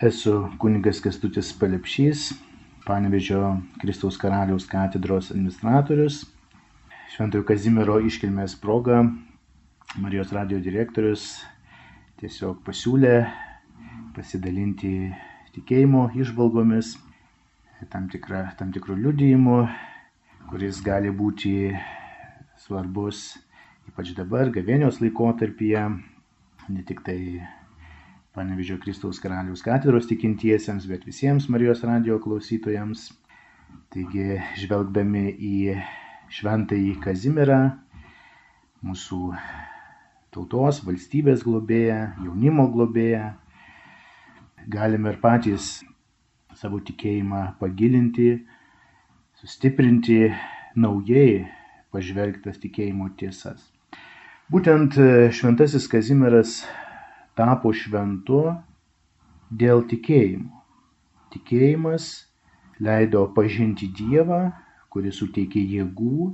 Esu kunigas Kestutis Palepšys, Panevežio Kristaus karaliaus katedros administratorius. Šventojo Kazimiero iškilmės proga Marijos radio direktorius tiesiog pasiūlė pasidalinti tikėjimo išvalgomis, tam, tikra, tam tikrų liudijimų, kuris gali būti svarbus ypač dabar, gavėnios laikotarpyje, ne tik tai Panevižio Kristaus karaliaus katedros tikintiesiems, bet visiems Marijos radio klausytojams. Taigi, žvelgdami į šventąjį Kazimirą, mūsų tautos, valstybės globėją, jaunimo globėją, galime ir patys savo tikėjimą pagilinti, sustiprinti naujai pažvelgtas tikėjimo tiesas. Būtent šventasis Kazimieras tapo šventu dėl tikėjimo. Tikėjimas leido pažinti Dievą, kuris suteikė jėgų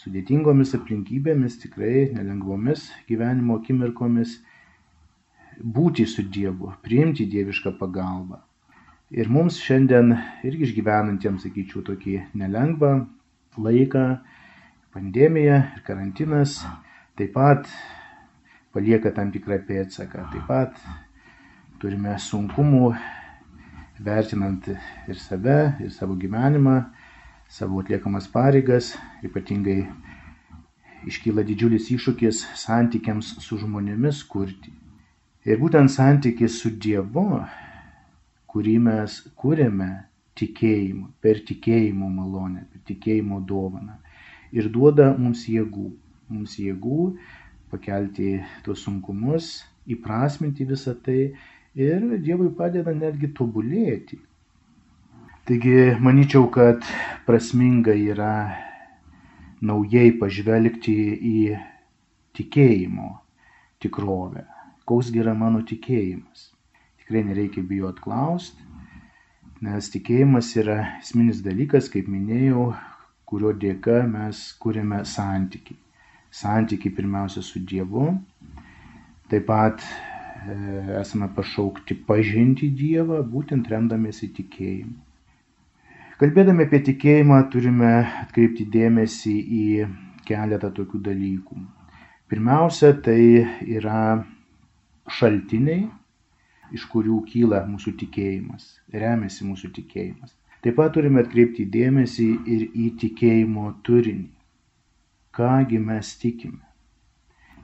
sudėtingomis aplinkybėmis, tikrai nelengvomis gyvenimo akimirkomis būti su Dievu, priimti dievišką pagalbą. Ir mums šiandien irgi išgyvenantiems, sakyčiau, tokį nelengvą laiką, pandemija ir karantinas, taip pat palieka tam tikrą pėdsaką. Taip pat turime sunkumų vertinant ir save, ir savo gyvenimą, savo atliekamas pareigas, ypatingai iškyla didžiulis iššūkis santykiams su žmonėmis kurti. Ir būtent santykis su Dievu, kurį mes kūrėme tikėjimu, per tikėjimo malonę, per tikėjimo dovaną. Ir duoda mums jėgų. Mums jėgų pakelti tuos sunkumus, įprasminti visą tai ir Dievui padeda netgi tobulėti. Taigi manyčiau, kad prasminga yra naujai pažvelgti į tikėjimo tikrovę. Koks yra mano tikėjimas? Tikrai nereikia bijot klausti, nes tikėjimas yra esminis dalykas, kaip minėjau, kurio dėka mes kūrėme santykiai santykiai pirmiausia su Dievu. Taip pat e, esame pašaukti pažinti Dievą, būtent remdamėsi tikėjimu. Kalbėdami apie tikėjimą turime atkreipti dėmesį į keletą tokių dalykų. Pirmiausia, tai yra šaltiniai, iš kurių kyla mūsų tikėjimas, remiasi mūsų tikėjimas. Taip pat turime atkreipti dėmesį ir į tikėjimo turinį kągi mes tikime.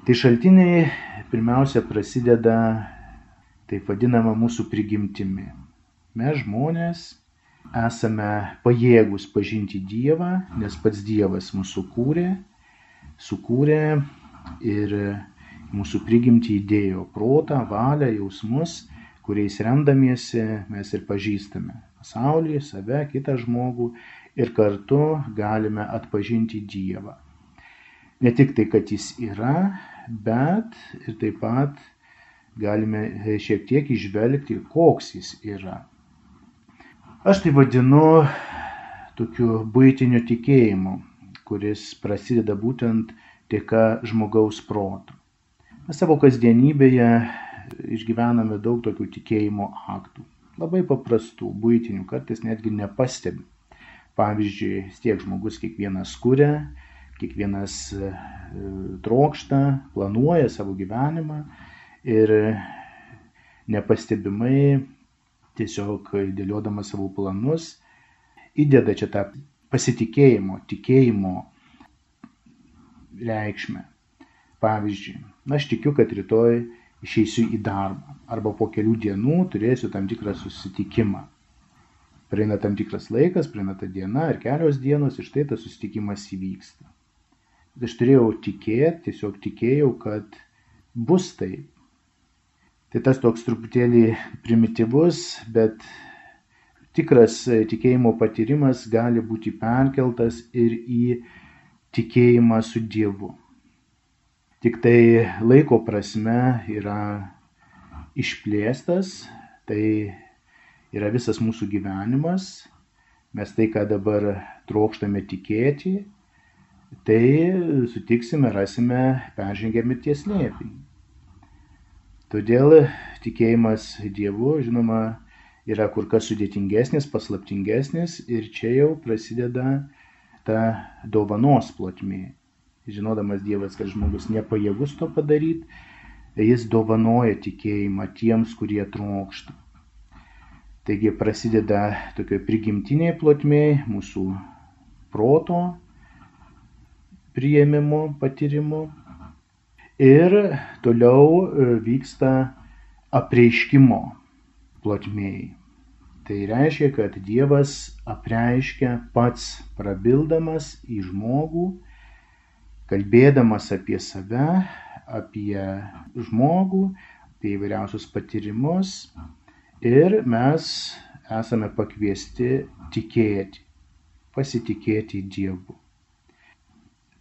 Tai šaltiniai pirmiausia prasideda taip vadinama mūsų prigimtimi. Mes žmonės esame pajėgus pažinti Dievą, nes pats Dievas mūsų kūrė, sukūrė ir mūsų prigimti įdėjo protą, valią, jausmus, kuriais remdamiesi mes ir pažįstame pasaulį, save, kitą žmogų ir kartu galime atpažinti Dievą ne tik tai, kad jis yra, bet ir taip pat galime šiek tiek išvelgti, koks jis yra. Aš tai vadinu tokiu būtiniu tikėjimu, kuris prasideda būtent dėka žmogaus proto. Mes savo kasdienybėje išgyvename daug tokių tikėjimo aktų. Labai paprastų, būtinių, kartais netgi nepastebi. Pavyzdžiui, tiek žmogus kiekvienas kuria, kiekvienas e, trokšta, planuoja savo gyvenimą ir nepastebimai tiesiog dėliodamas savo planus įdeda čia tą pasitikėjimo, tikėjimo reikšmę. Pavyzdžiui, aš tikiu, kad rytoj išeisiu į darbą arba po kelių dienų turėsiu tam tikrą susitikimą. Praeina tam tikras laikas, praeina ta diena ar kelios dienos ir štai tas susitikimas įvyksta aš turėjau tikėti, tiesiog tikėjau, kad bus taip. Tai tas toks truputėlį primityvus, bet tikras tikėjimo patyrimas gali būti perkeltas ir į tikėjimą su Dievu. Tik tai laiko prasme yra išplėstas, tai yra visas mūsų gyvenimas, mes tai, ką dabar trokštame tikėti, tai sutiksime, rasime peržengę mirties lėpinį. Todėl tikėjimas Dievu, žinoma, yra kur kas sudėtingesnis, paslaptingesnis ir čia jau prasideda ta dovanos plotmė. Žinodamas Dievas, kad žmogus nepajėgus to padaryti, jis dovanoja tikėjimą tiems, kurie trokšta. Taigi prasideda tokio prigimtiniai plotmėje mūsų proto prieimimo, patyrimo. Ir toliau e, vyksta apreiškimo plotmėje. Tai reiškia, kad Dievas apreiškia pats prabildamas į žmogų, kalbėdamas apie save, apie žmogų, apie įvairiausius patyrimus, Ir mes esame pakviesti tikėti, pasitikėti Dievu.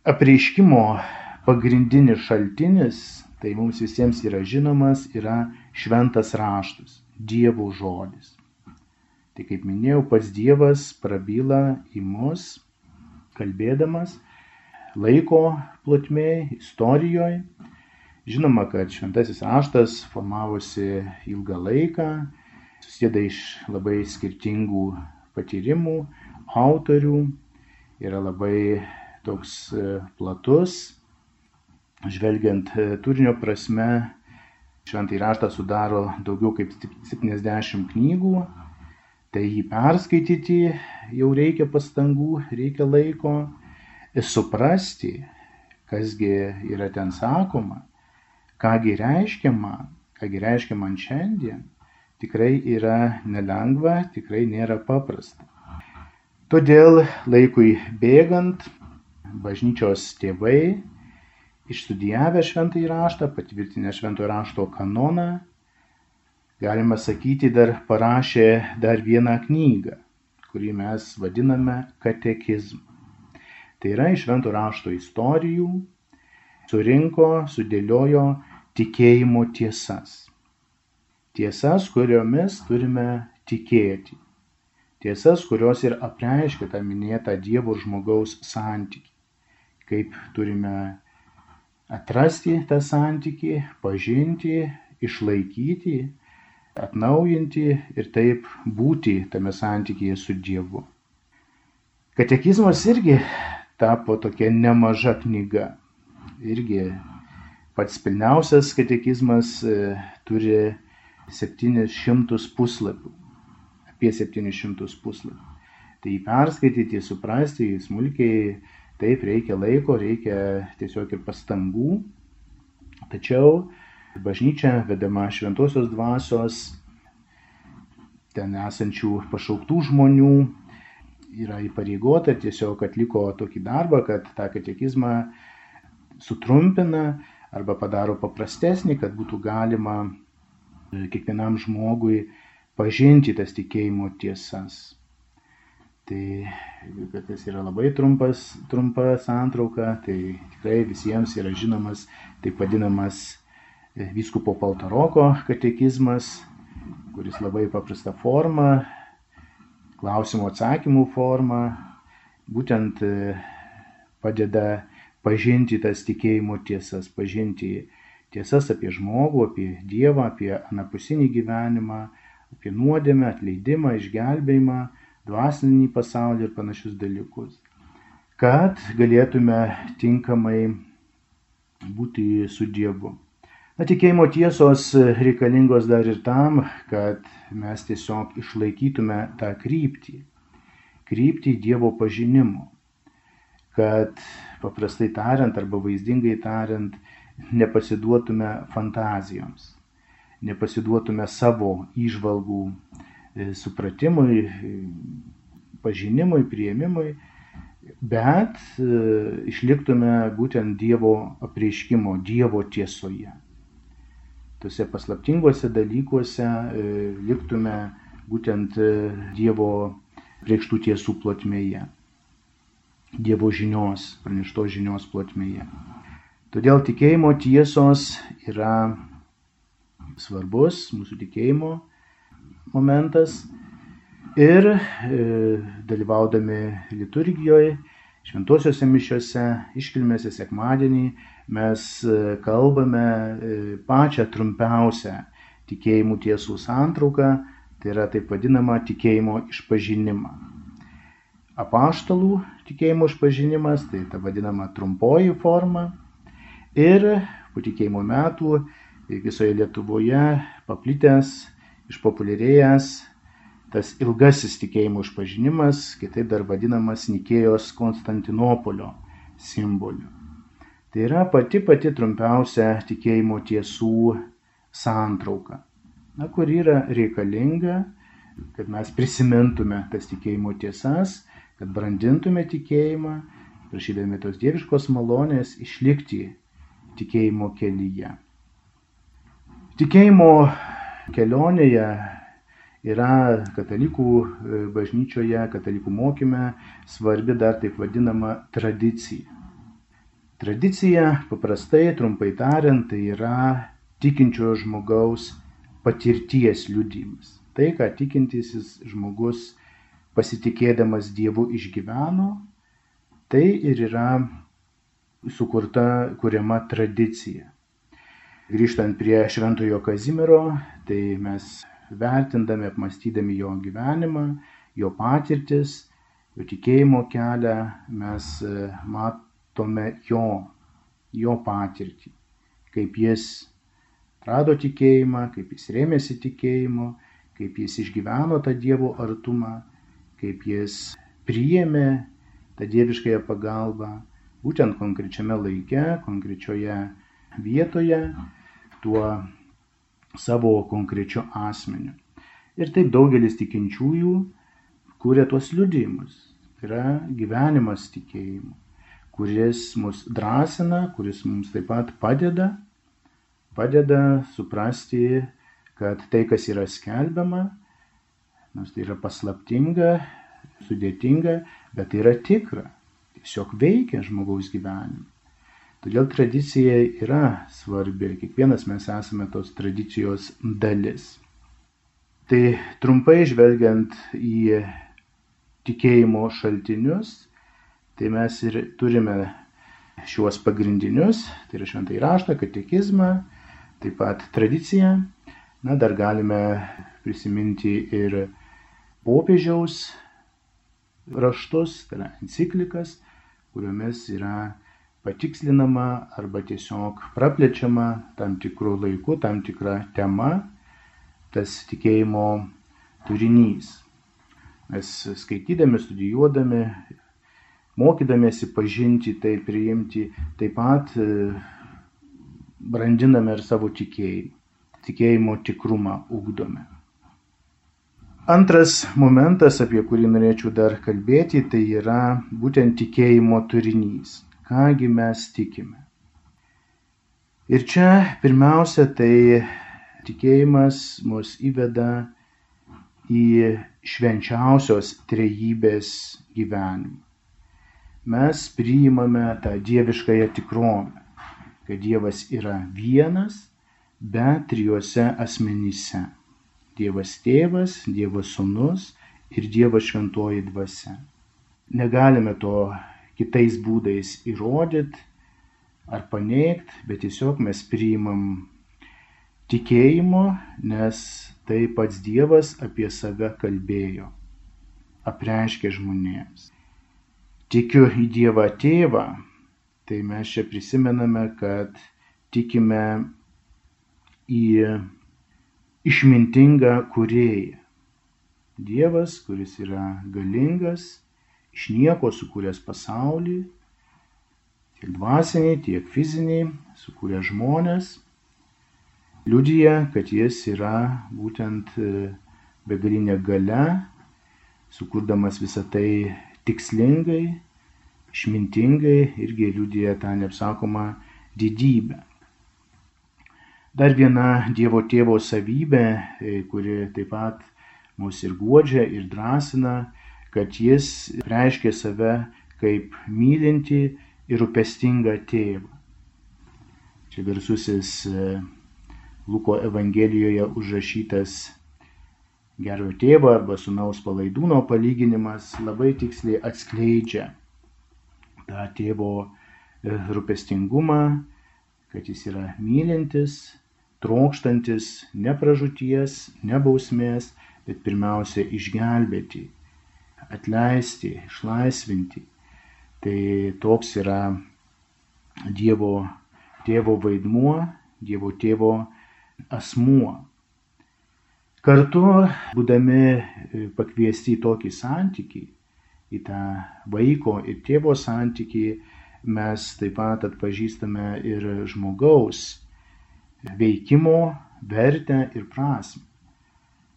Apreiškimo pagrindinis šaltinis, tai mums visiems yra žinomas, yra šventas raštas, Dievo žodis. Tai kaip minėjau, pats Dievas prabyla į mus, kalbėdamas laiko plotmėje, istorijoje. Žinoma, kad šventasis raštas formavosi ilgą laiką, susideda iš labai skirtingų patyrimų, autorių, yra labai toks e, platus, žvelgiant e, turinio prasme, šventai raštą sudaro daugiau kaip 70 knygų, tai jį perskaityti jau reikia pastangų, reikia laiko, ir suprasti, kasgi yra ten sakoma, kągi reiškia man, kągi reiškia man šiandien tikrai yra nelengva, tikrai nėra paprasta. Todėl laikui bėgant, bažnyčios tėvai, išstudijavę šventąjį raštą, patvirtinę šventojo rašto kanoną, galima sakyti, dar parašė dar vieną knygą, kurį mes vadiname katekizmu. Tai yra iš švento rašto istorijų, surinko, sudėliojo tikėjimo tiesas tiesas, kuriomis turime tikėti. Tiesas, kurios ir apreiškia tą minėtą Dievo žmogaus santyki. Kaip turime atrasti tą santyki, pažinti, išlaikyti, atnaujinti ir taip būti tame santykėje su Dievu. Katekizmas irgi tapo tokia nemaža knyga. Irgi pats pilniausias katekizmas e, turi 700 puslapių. Apie 700 puslapių. Tai jį perskaityti, suprasti, smulkiai, taip reikia laiko, reikia tiesiog ir pastangų. Tačiau bažnyčia vedama šventosios dvasios, ten esančių pašauktų žmonių, yra įpareigota ir tiesiog atliko tokį darbą, kad tą katekizmą sutrumpina arba padaro paprastesnį, kad būtų galima kiekvienam žmogui pažinti tas tikėjimo tiesas. Tai kad tas yra labai trumpas, trumpa santrauka, tai tikrai visiems yra žinomas taip vadinamas e, vyskupo Paltaroko katekizmas, kuris labai paprasta forma, klausimų atsakymų forma, būtent e, padeda pažinti tas tikėjimo tiesas, pažinti tiesas apie žmogų, apie Dievą, apie anapusinį gyvenimą, apie nuodėmę, atleidimą, išgelbėjimą, dvasinį pasaulį ir panašius dalykus. Kad galėtume tinkamai būti su Dievu. Na, tikėjimo tiesos reikalingos dar ir tam, kad mes tiesiog išlaikytume tą kryptį. Kryptį Dievo pažinimo. Kad paprastai tariant arba vaizdingai tariant, nepasiduotume fantazijoms, nepasiduotume savo įžvalgų supratimui, pažinimui, prieimimui, bet e, išliktume būtent Dievo apreiškimo, Dievo tiesoje. Tuose paslaptinguose dalykuose e, liktume būtent Dievo priekštų tiesų plotmėje, Dievo žinios, praneštos žinios plotmėje. Todėl tikėjimo tiesos yra svarbus mūsų tikėjimo momentas ir e, dalyvaudami liturgijoje, šventosiuose mišiuose, iškilmėse sekmadienį mes e, kalbame e, pačią trumpiausią tikėjimų tiesų santrauką, tai yra taip vadinama tikėjimo išpažinimą. Apaštalų tikėjimo išpažinimas, tai ta vadinama trumpoji forma. Ir po tikėjimo metų visoje Lietuvoje paplitęs, išpopuliarėjęs tas ilgasis tikėjimo išpažinimas, kitaip dar vadinamas Nikėjos Konstantinopolio simboliu. Tai yra pati pati trumpiausia tikėjimo tiesų santrauka, na, kur yra reikalinga, kad mes prisimintume tas tikėjimo tiesas, kad brandintume tikėjimą, prašydami tos dieviškos malonės išlikti tikėjimo kelyje. Tikėjimo kelionėje yra katalikų e, bažnyčioje, katalikų mokyme svarbi dar taip vadinama tradicija. Tradicija, paprastai, trumpai tariant, tai yra tikinčio žmogaus patirties liudimas. Tai, ką tikintysis žmogus pasitikėdamas Dievu išgyveno, tai ir yra sukurta, kuriama tradicija. Grįžtant prie Šventojo Kazimiero, tai mes vertindami, apmastydami jo gyvenimą, jo patirtis, jo tikėjimo kelią, mes e, matome jo, jo patirtį, kaip jis atrado tikėjimą, kaip jis rėmėsi tikėjimu, kaip jis išgyveno tą Dievo artumą, kaip jis priėmė tą dieviškąją pagalbą būtent konkrečiame laike, konkrečioje vietoje, tuo savo konkrečiu asmeniu. Ir taip daugelis tikinčiųjų kūrė tuos liudijimus. Tai yra gyvenimas tikėjimu, kuris mus drąsina, kuris mums taip pat padeda, padeda suprasti, kad tai, kas yra skelbiama, nors tai yra paslaptinga, sudėtinga, bet tai yra tikra, tiesiog veikia žmogaus gyvenimą. Todėl tradicija yra svarbi ir kiekvienas mes esame tos tradicijos dalis. Tai trumpai žvelgiant į tikėjimo šaltinius, tai mes ir turime šiuos pagrindinius, tai yra šventai raštą, katekizmą, taip pat tradiciją. Na, dar galime prisiminti ir popiežiaus raštus, tai yra enciklikas, kuriomis yra patikslinama arba tiesiog praplečiama tam tikrų laikų, tam tikra tema, tas tikėjimo turinys. Mes skaitydami, studijuodami, mokydamėsi pažinti, tai priimti, taip pat e, brandiname ir savo tikėjimą. Tikėjimo tikrumą ugdome. Antras momentas, apie kurį norėčiau dar kalbėti, tai yra būtent tikėjimo turinys kągi mes tikime. Ir čia pirmiausia, tai tikėjimas mus įveda į švenčiausios trejybės gyvenimą. Mes priimame tą dieviškąją tikrovę, kad Dievas yra vienas, bet trijuose asmenyse. Dievas tėvas, Dievas sunus ir Dievas šventoji dvasia. Negalime to kitais būdais įrodyti ar paneigti, bet tiesiog mes priimam tikėjimo, nes tai pats Dievas apie save kalbėjo, apreiškė žmonėms. Tikiu į Dievą tėvą, tai mes čia prisimename, kad tikime į išmintingą kurėją. Dievas, kuris yra galingas, iš nieko sukūręs pasaulį, tiek dvasiniai, tiek fiziniai, sukūrė žmonės, liudyja, kad jis yra būtent e, begalinė gale, sukurdamas visą tai tikslingai, išmintingai irgi liudyja tą neapsakomą didybę. Dar viena Dievo tėvo savybė, e, kuri taip pat mus ir godžia, ir drąsina, kad jis reiškia save kaip mylinti ir rūpestingą tėvą. Čia garsusis e, Luko Evangelijoje užrašytas gerojo tėvo arba sunaus palaidūno palyginimas labai tiksliai atskleidžia tą tėvo e, rūpestingumą, kad jis yra mylintis, trokštantis ne pražūties, ne bausmės, bet pirmiausia išgelbėti, atleisti, išlaisvinti. Tai toks yra Dievo tėvo vaidmuo, Dievo tėvo asmuo. Kartu, būdami pakviesti į tokį santykį, į tą vaiko ir tėvo santykį, mes taip pat atpažįstame ir žmogaus veikimo vertę ir prasme.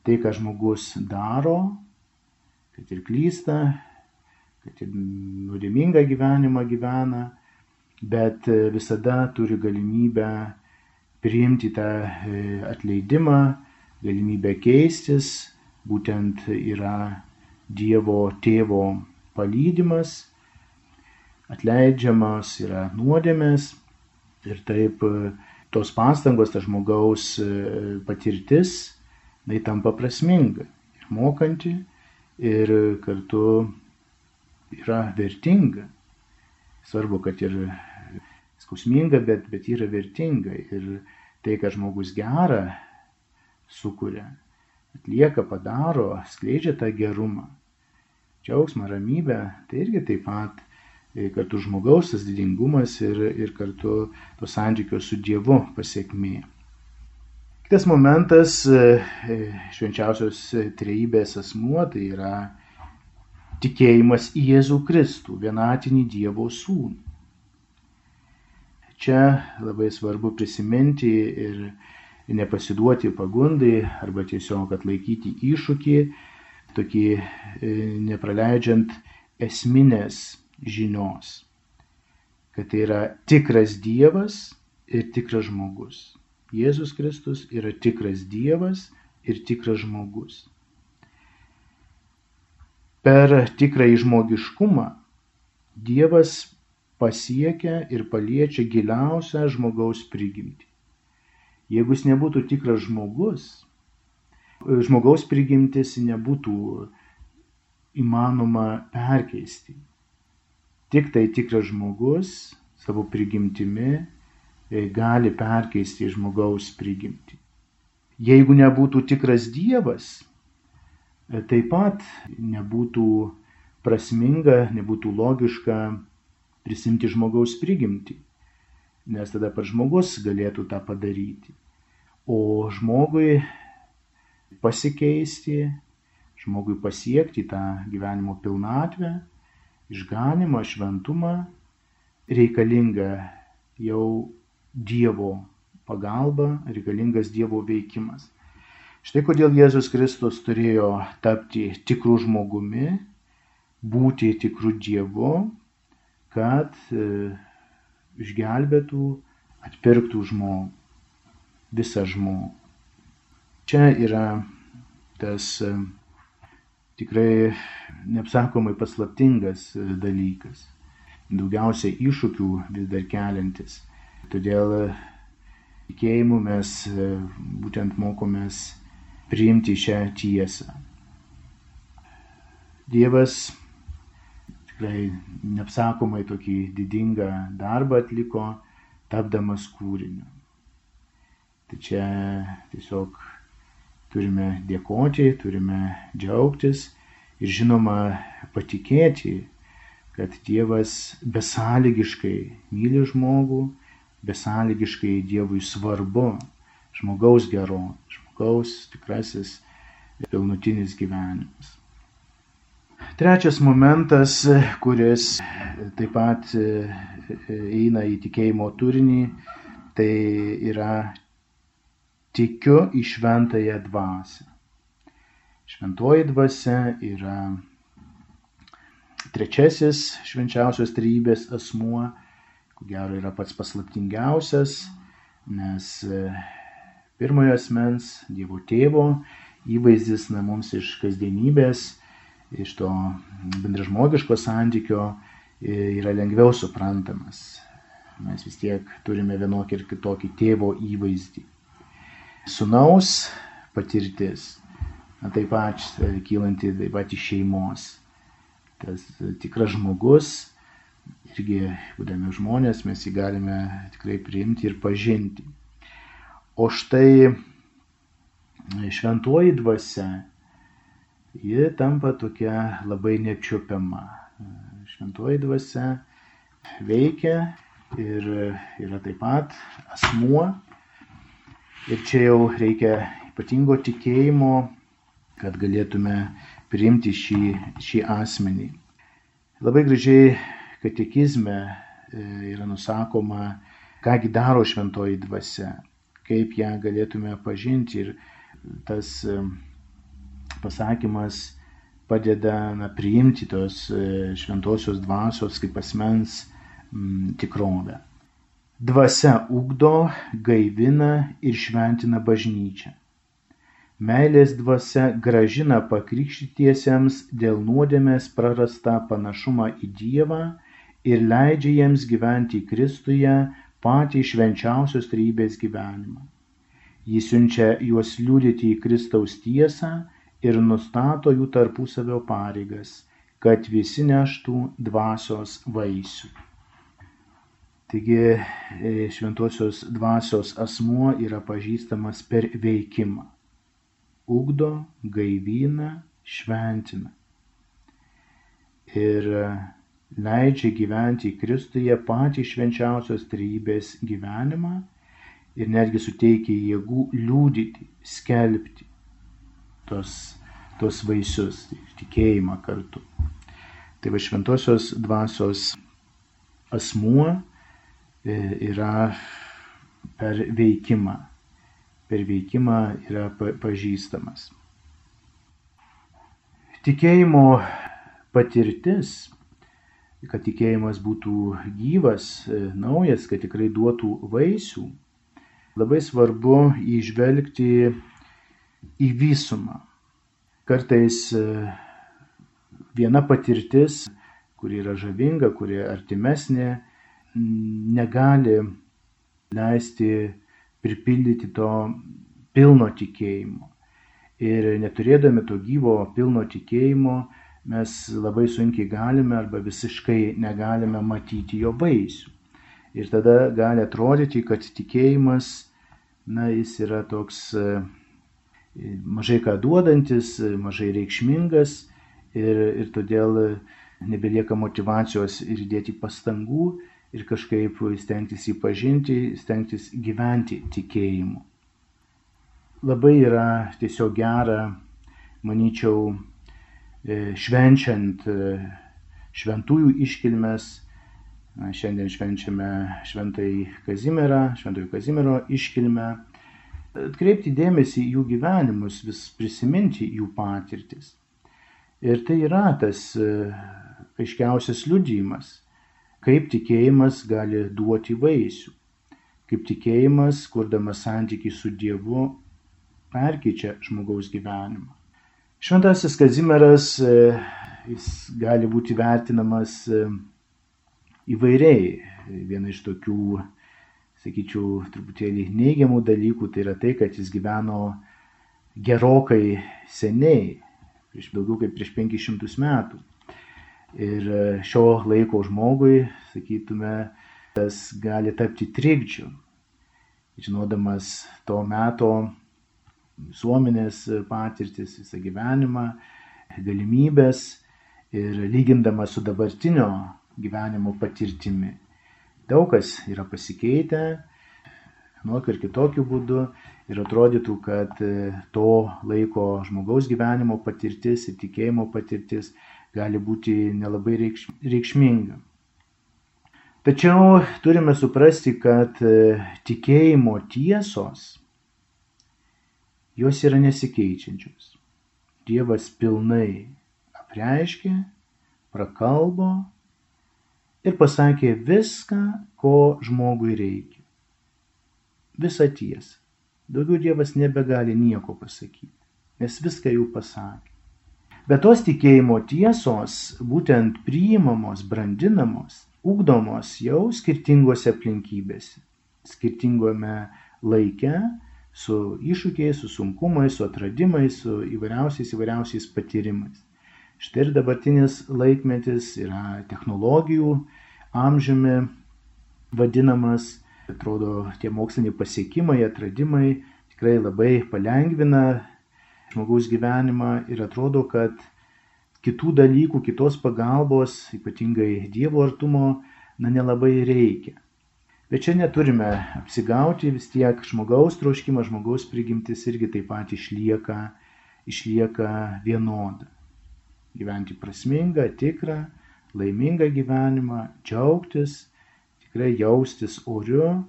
Tai, ką žmogus daro, kad ir klysta, kad ir nuodėmingą gyvenimą gyvena, bet visada turi galimybę priimti tą atleidimą, galimybę keistis, būtent yra Dievo tėvo palydimas, atleidžiamas yra nuodėmės ir taip tos pastangos, ta žmogaus patirtis, tai tampa prasminga. Ir mokanti ir kartu yra vertinga. Svarbu, kad ir skausminga, bet, bet yra vertinga ir tai, kad žmogus gerą sukuria, atlieka, padaro, skleidžia tą gerumą džiaugsmą, ramybę, tai irgi taip pat e, kartu žmogaus tas didingumas ir, ir kartu to santykio su Dievu pasiekmė. Kitas momentas e, e, švenčiausios trejybės asmuo tai yra tikėjimas į Jėzų Kristų, vienatinį Dievo sūnų. Čia labai svarbu prisiminti ir nepasiduoti pagundai arba tiesiog atlaikyti iššūkį, tokį e, nepraleidžiant esminės žinios, kad tai yra tikras Dievas ir tikras žmogus. Jėzus Kristus yra tikras Dievas ir tikras žmogus. Per tikrąjį žmogiškumą Dievas pasiekia ir paliečia giliausią žmogaus prigimtį. Jeigu jis nebūtų tikras žmogus, žmogaus prigimtis nebūtų įmanoma perkeisti. Tik tai tikras žmogus savo prigimtimi gali perkeisti žmogaus prigimtį. Jeigu nebūtų tikras Dievas, e, taip pat nebūtų prasminga, nebūtų logiška prisimti žmogaus prigimtį, nes tada pats žmogus galėtų tą padaryti. O žmogui pasikeisti, žmogui pasiekti tą gyvenimo pilnatvę, išganimą, šventumą, reikalinga jau Dievo pagalba, reikalingas Dievo veikimas. Štai kodėl Jėzus Kristus turėjo tapti tikrų žmogumi, būti tikrų Dievu, kad e, išgelbėtų, atpirktų žmogų, visą žmogų. Čia yra tas e, tikrai neapsakomai paslaptingas dalykas, daugiausiai iššūkių vis dar keliantis. Todėl e, tikėjimu mes būtent mokomės priimti šią tiesą. Dievas tikrai neapsakomai tokį didingą darbą atliko, tapdamas kūriniu. Tai čia tiesiog turime dėkoti, turime džiaugtis ir žinoma patikėti, kad Dievas besąlygiškai myli žmogų, besąlygiškai Dievui svarbu žmogaus gero, žmogaus tikrasis pilnutinis gyvenimas. Trečias momentas, kuris taip pat eina į tikėjimo turinį, tai yra tikiu į šventąją dvasę. Šventoji dvasia yra trečiasis švenčiausios trybės asmuo, ko gero yra pats paslaptingiausias, nes e, pirmojo asmens Dievo tėvo įvaizdis na, mums iš kasdienybės, iš to bendražmogiško santykio e, yra lengviau suprantamas. Mes vis tiek turime vienokį ir kitokį tėvo įvaizdį sunaus patirtis, na, taip pat e, kylanti taip pat iš šeimos. Tas tikras žmogus irgi, būdami žmonės, mes jį galime tikrai priimti ir pažinti. O štai šventuoji dvasia, ji tampa tokia labai nečiupiama. Šventuoji dvasia veikia ir yra taip pat asmuo. Ir čia jau reikia ypatingo tikėjimo, kad galėtume priimti šį, šį asmenį. Labai gražiai katekizme e, yra nusakoma, kągi daro šventoji dvasia, kaip ją galėtume pažinti ir tas e, pasakymas padeda na, priimti tos e, šventosios dvasios kaip asmens tikrovę. Dvasia ugdo, gaivina ir šventina bažnyčią. Meilės dvasia gražina pakrikštytiesiems dėl nuodėmės prarastą panašumą į Dievą ir leidžia jiems gyventi Kristuje patį švenčiausios trybės gyvenimą. Jis siunčia juos liūdėti į Kristaus tiesą ir nustato jų tarpusavio pareigas, kad visi neštų dvasios vaisių. Taigi e, šventosios dvasios asmuo yra pažįstamas per veikimą. Ugdo, gaivina, šventina. Ir leidžia gyventi Kristuje patį švenčiausios trybės gyvenimą ir netgi suteikia jėgų liūdyti, skelbti, tos, tos vaisius, tai tikėjimą kartu. Tai va šventosios dvasios asmuo e, yra per veikimą, per veikimą yra pažįstamas. Tikėjimo patirtis, kad tikėjimas būtų gyvas, e, naujas, kad tikrai duotų vaisių, labai svarbu įžvelgti į visumą. Kartais e, viena patirtis, kuri yra žavinga, kuri artimesnė, negali leisti pripildyti to pilno tikėjimo. Ir neturėdami to gyvo pilno tikėjimo, mes labai sunkiai galime arba visiškai negalime matyti jo vaisių. Ir tada gali atrodyti, kad tikėjimas, na, jis yra toks e, mažai ką duodantis, mažai reikšmingas ir, ir todėl nebelieka motivacijos ir įdėti pastangų ir kažkaip stengtis jį pažinti, stengtis gyventi tikėjimu. Labai yra tiesiog gera, manyčiau, švenčiant e, šventųjų iškilmes. Šiandien švenčiame šventai Kazimierą, šventojo Kazimiero iškilmę atkreipti dėmesį į jų gyvenimus, vis prisiminti jų patirtis. Ir tai yra tas e, aiškiausias liudijimas, kaip tikėjimas gali duoti vaisių, kaip tikėjimas, kurdamas santykių su Dievu, perkyčia žmogaus gyvenimą. Šventasis Kazimieras, e, jis gali būti vertinamas e, įvairiai. Viena iš tokių sakyčiau, truputėlį neigiamų dalykų, tai yra tai, kad jis gyveno gerokai seniai, prieš daugiau kaip prieš 500 metų. Ir e, šio laiko žmogui, sakytume, tas gali tapti trikdžiu, žinodamas to meto visuomenės patirtis, visą gyvenimą, galimybės ir lygindamas su dabartinio gyvenimo patirtimi. Daug kas yra pasikeitę, vienokiu ir kitokiu būdu ir atrodytų, kad e, to laiko žmogaus gyvenimo patirtis ir tikėjimo patirtis gali būti nelabai reikšminga. Tačiau turime suprasti, kad e, tikėjimo tiesos, jos yra nesikeičiančios. Dievas pilnai apreiškė, prakalbo ir pasakė viską, ko žmogui reikia. Visą tiesą. Daugiau Dievas nebegali nieko pasakyti, nes viską jau pasakė. Bet tos tikėjimo tiesos būtent priimamos, brandinamos, ugdomos jau skirtingose aplinkybėse, skirtingome laike, su iššūkiais, su sunkumais, su atradimais, su įvairiausiais įvairiausiais patyrimais. Štai ir dabartinis laikmetis yra technologijų amžiumi vadinamas. Atrodo, tie moksliniai pasiekimai, atradimai tikrai labai palengvina žmogaus gyvenimą ir atrodo, kad kitų dalykų, kitos pagalbos, ypatingai Dievo artumo, na nelabai reikia. Bet čia neturime apsigauti, vis tiek žmogaus troškimas, žmogaus prigimtis irgi taip pat išlieka, išlieka vienoda. Gyventi prasmingą, tikrą, laimingą gyvenimą, džiaugtis, tikrai jaustis oriu,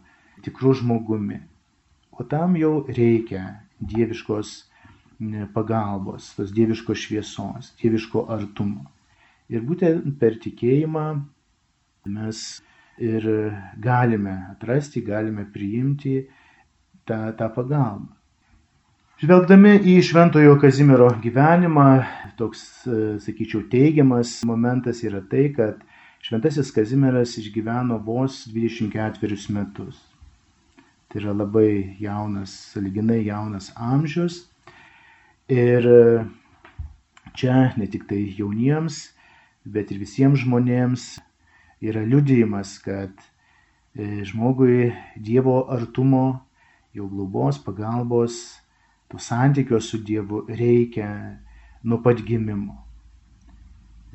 tikru žmogumi. O tam jau reikia dieviškos pagalbos, tos dieviškos šviesos, dieviško artumo. Ir būtent per tikėjimą mes ir galime atrasti, galime priimti tą, tą pagalbą. Žvelgdami į Šventojo Kazimiero gyvenimą, toks, sakyčiau, teigiamas momentas yra tai, kad Šventasis Kazimieras išgyveno vos 24 metus. Tai yra labai jaunas, saliginai jaunas amžius Ir e, čia ne tik tai jauniems, bet ir visiems žmonėms yra liudijimas, kad e, žmogui Dievo artumo, jo globos, pagalbos, to santykio su Dievu reikia nuo pat gimimo.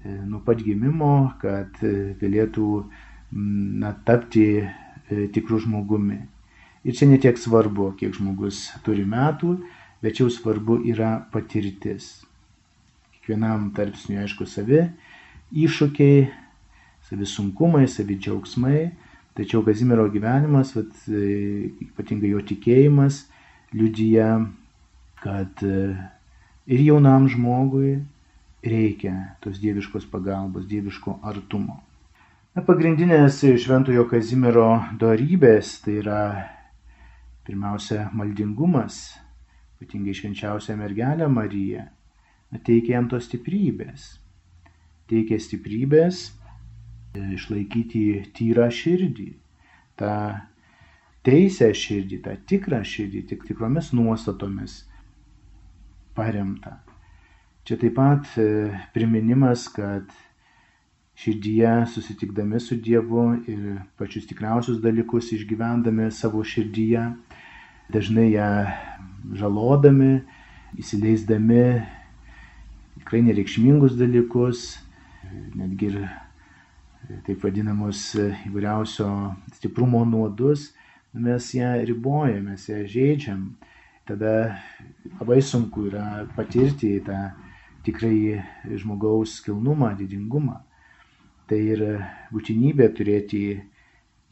E, nuo pat gimimo, kad galėtų na, tapti tikrų žmogumi. Ir čia netiek svarbu, kiek žmogus turi metų, bet jau svarbu yra patirtis. Kiekvienam tarpsniui, aišku, savi iššūkiai, savi sunkumai, savi džiaugsmai, tačiau Kazimiero gyvenimas, vat, e, ypatingai jo tikėjimas, liudyja, kad e, ir jaunam žmogui reikia tos dieviškos pagalbos, dieviško artumo. Na, pagrindinės šventojo Kazimiero darybės tai yra pirmiausia maldingumas, ypatingai švenčiausią mergelę Mariją, teikia jam tos stiprybės. Teikia stiprybės išlaikyti tyrą širdį, tą teisę širdį, tą tikrą širdį, tik tikromis nuostatomis paremta. Čia taip pat e, priminimas, kad širdyje susitikdami su Dievu ir pačius tikriausius dalykus išgyvendami savo širdyje, dažnai ją žalodami, įsileisdami tikrai nereikšmingus dalykus, netgi ir taip vadinamus įvairiausio stiprumo nuodus, mes ją ribojame, mes ją žaidžiam. Tada labai sunku yra patirti tą tikrai žmogaus kilnumą, didingumą. Tai ir būtinybė turėti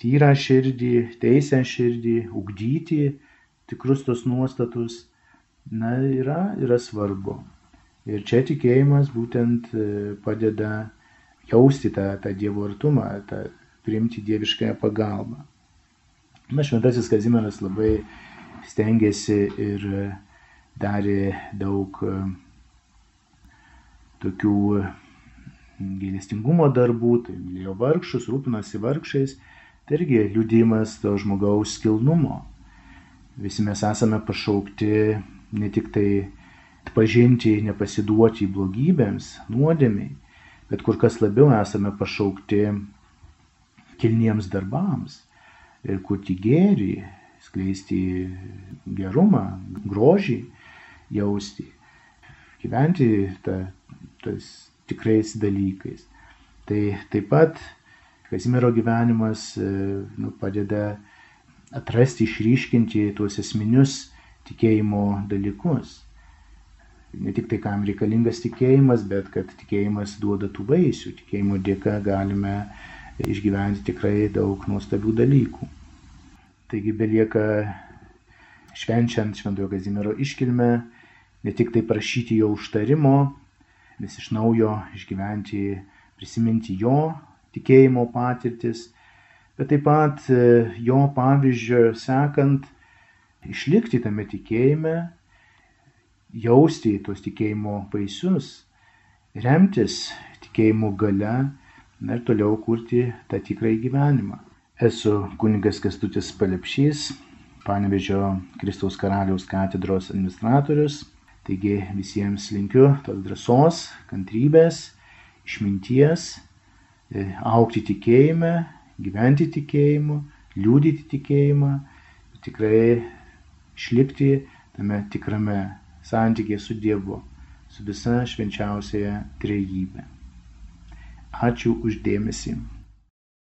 tyrą širdį, teisę širdį, ugdyti tikrus tos nuostatus, na, yra, yra svarbu. Ir čia tikėjimas būtent e, padeda jausti tą, tą Dievo artumą, tą priimti dieviškąją pagalbą. Na, šventasis Kazimieras labai stengiasi ir darė daug e, tokių gailestingumo darbų, tai mylėjo vargšus, rūpinosi vargšais, tai irgi liūdimas to žmogaus kilnumo. Visi mes esame pašaukti ne tik tai pažinti, nepasiduoti blogybėms, nuodėmiai, bet kur kas labiau esame pašaukti kilniems darbams ir kurti gėrį, skleisti gerumą, grožį, jausti, gyventi ta, tais tikrais dalykais. Tai taip pat Kazimiero gyvenimas nu, padeda atrasti, išryškinti tuos esminius tikėjimo dalykus. Ne tik tai, kam reikalingas tikėjimas, bet kad tikėjimas duoda tų vaisių. Tikėjimo dėka galime išgyventi tikrai daug nuostabių dalykų. Taigi belieka švenčiant Šventojo Kazimiero iškilmę, ne tik tai prašyti jo užtarimo, vis iš naujo išgyventi, prisiminti jo tikėjimo patirtis, bet taip pat e, jo pavyzdžio sekant išlikti tame tikėjime, jausti tuos tikėjimo vaisius, remtis tikėjimo gale ir toliau kurti tą tikrąjį gyvenimą. Esu kunigas Kestutis Palepšys, Panevežio Kristaus karaliaus katedros administratorius. Taigi visiems linkiu tos drąsos, kantrybės, išminties e, aukti tikėjime, gyventi tikėjimu, liūdyti tikėjimą, tikrai išlikti tame tikrame santykėje su Dievu, su visa švenčiausiaja trejybė. Ačiū uždėmesi.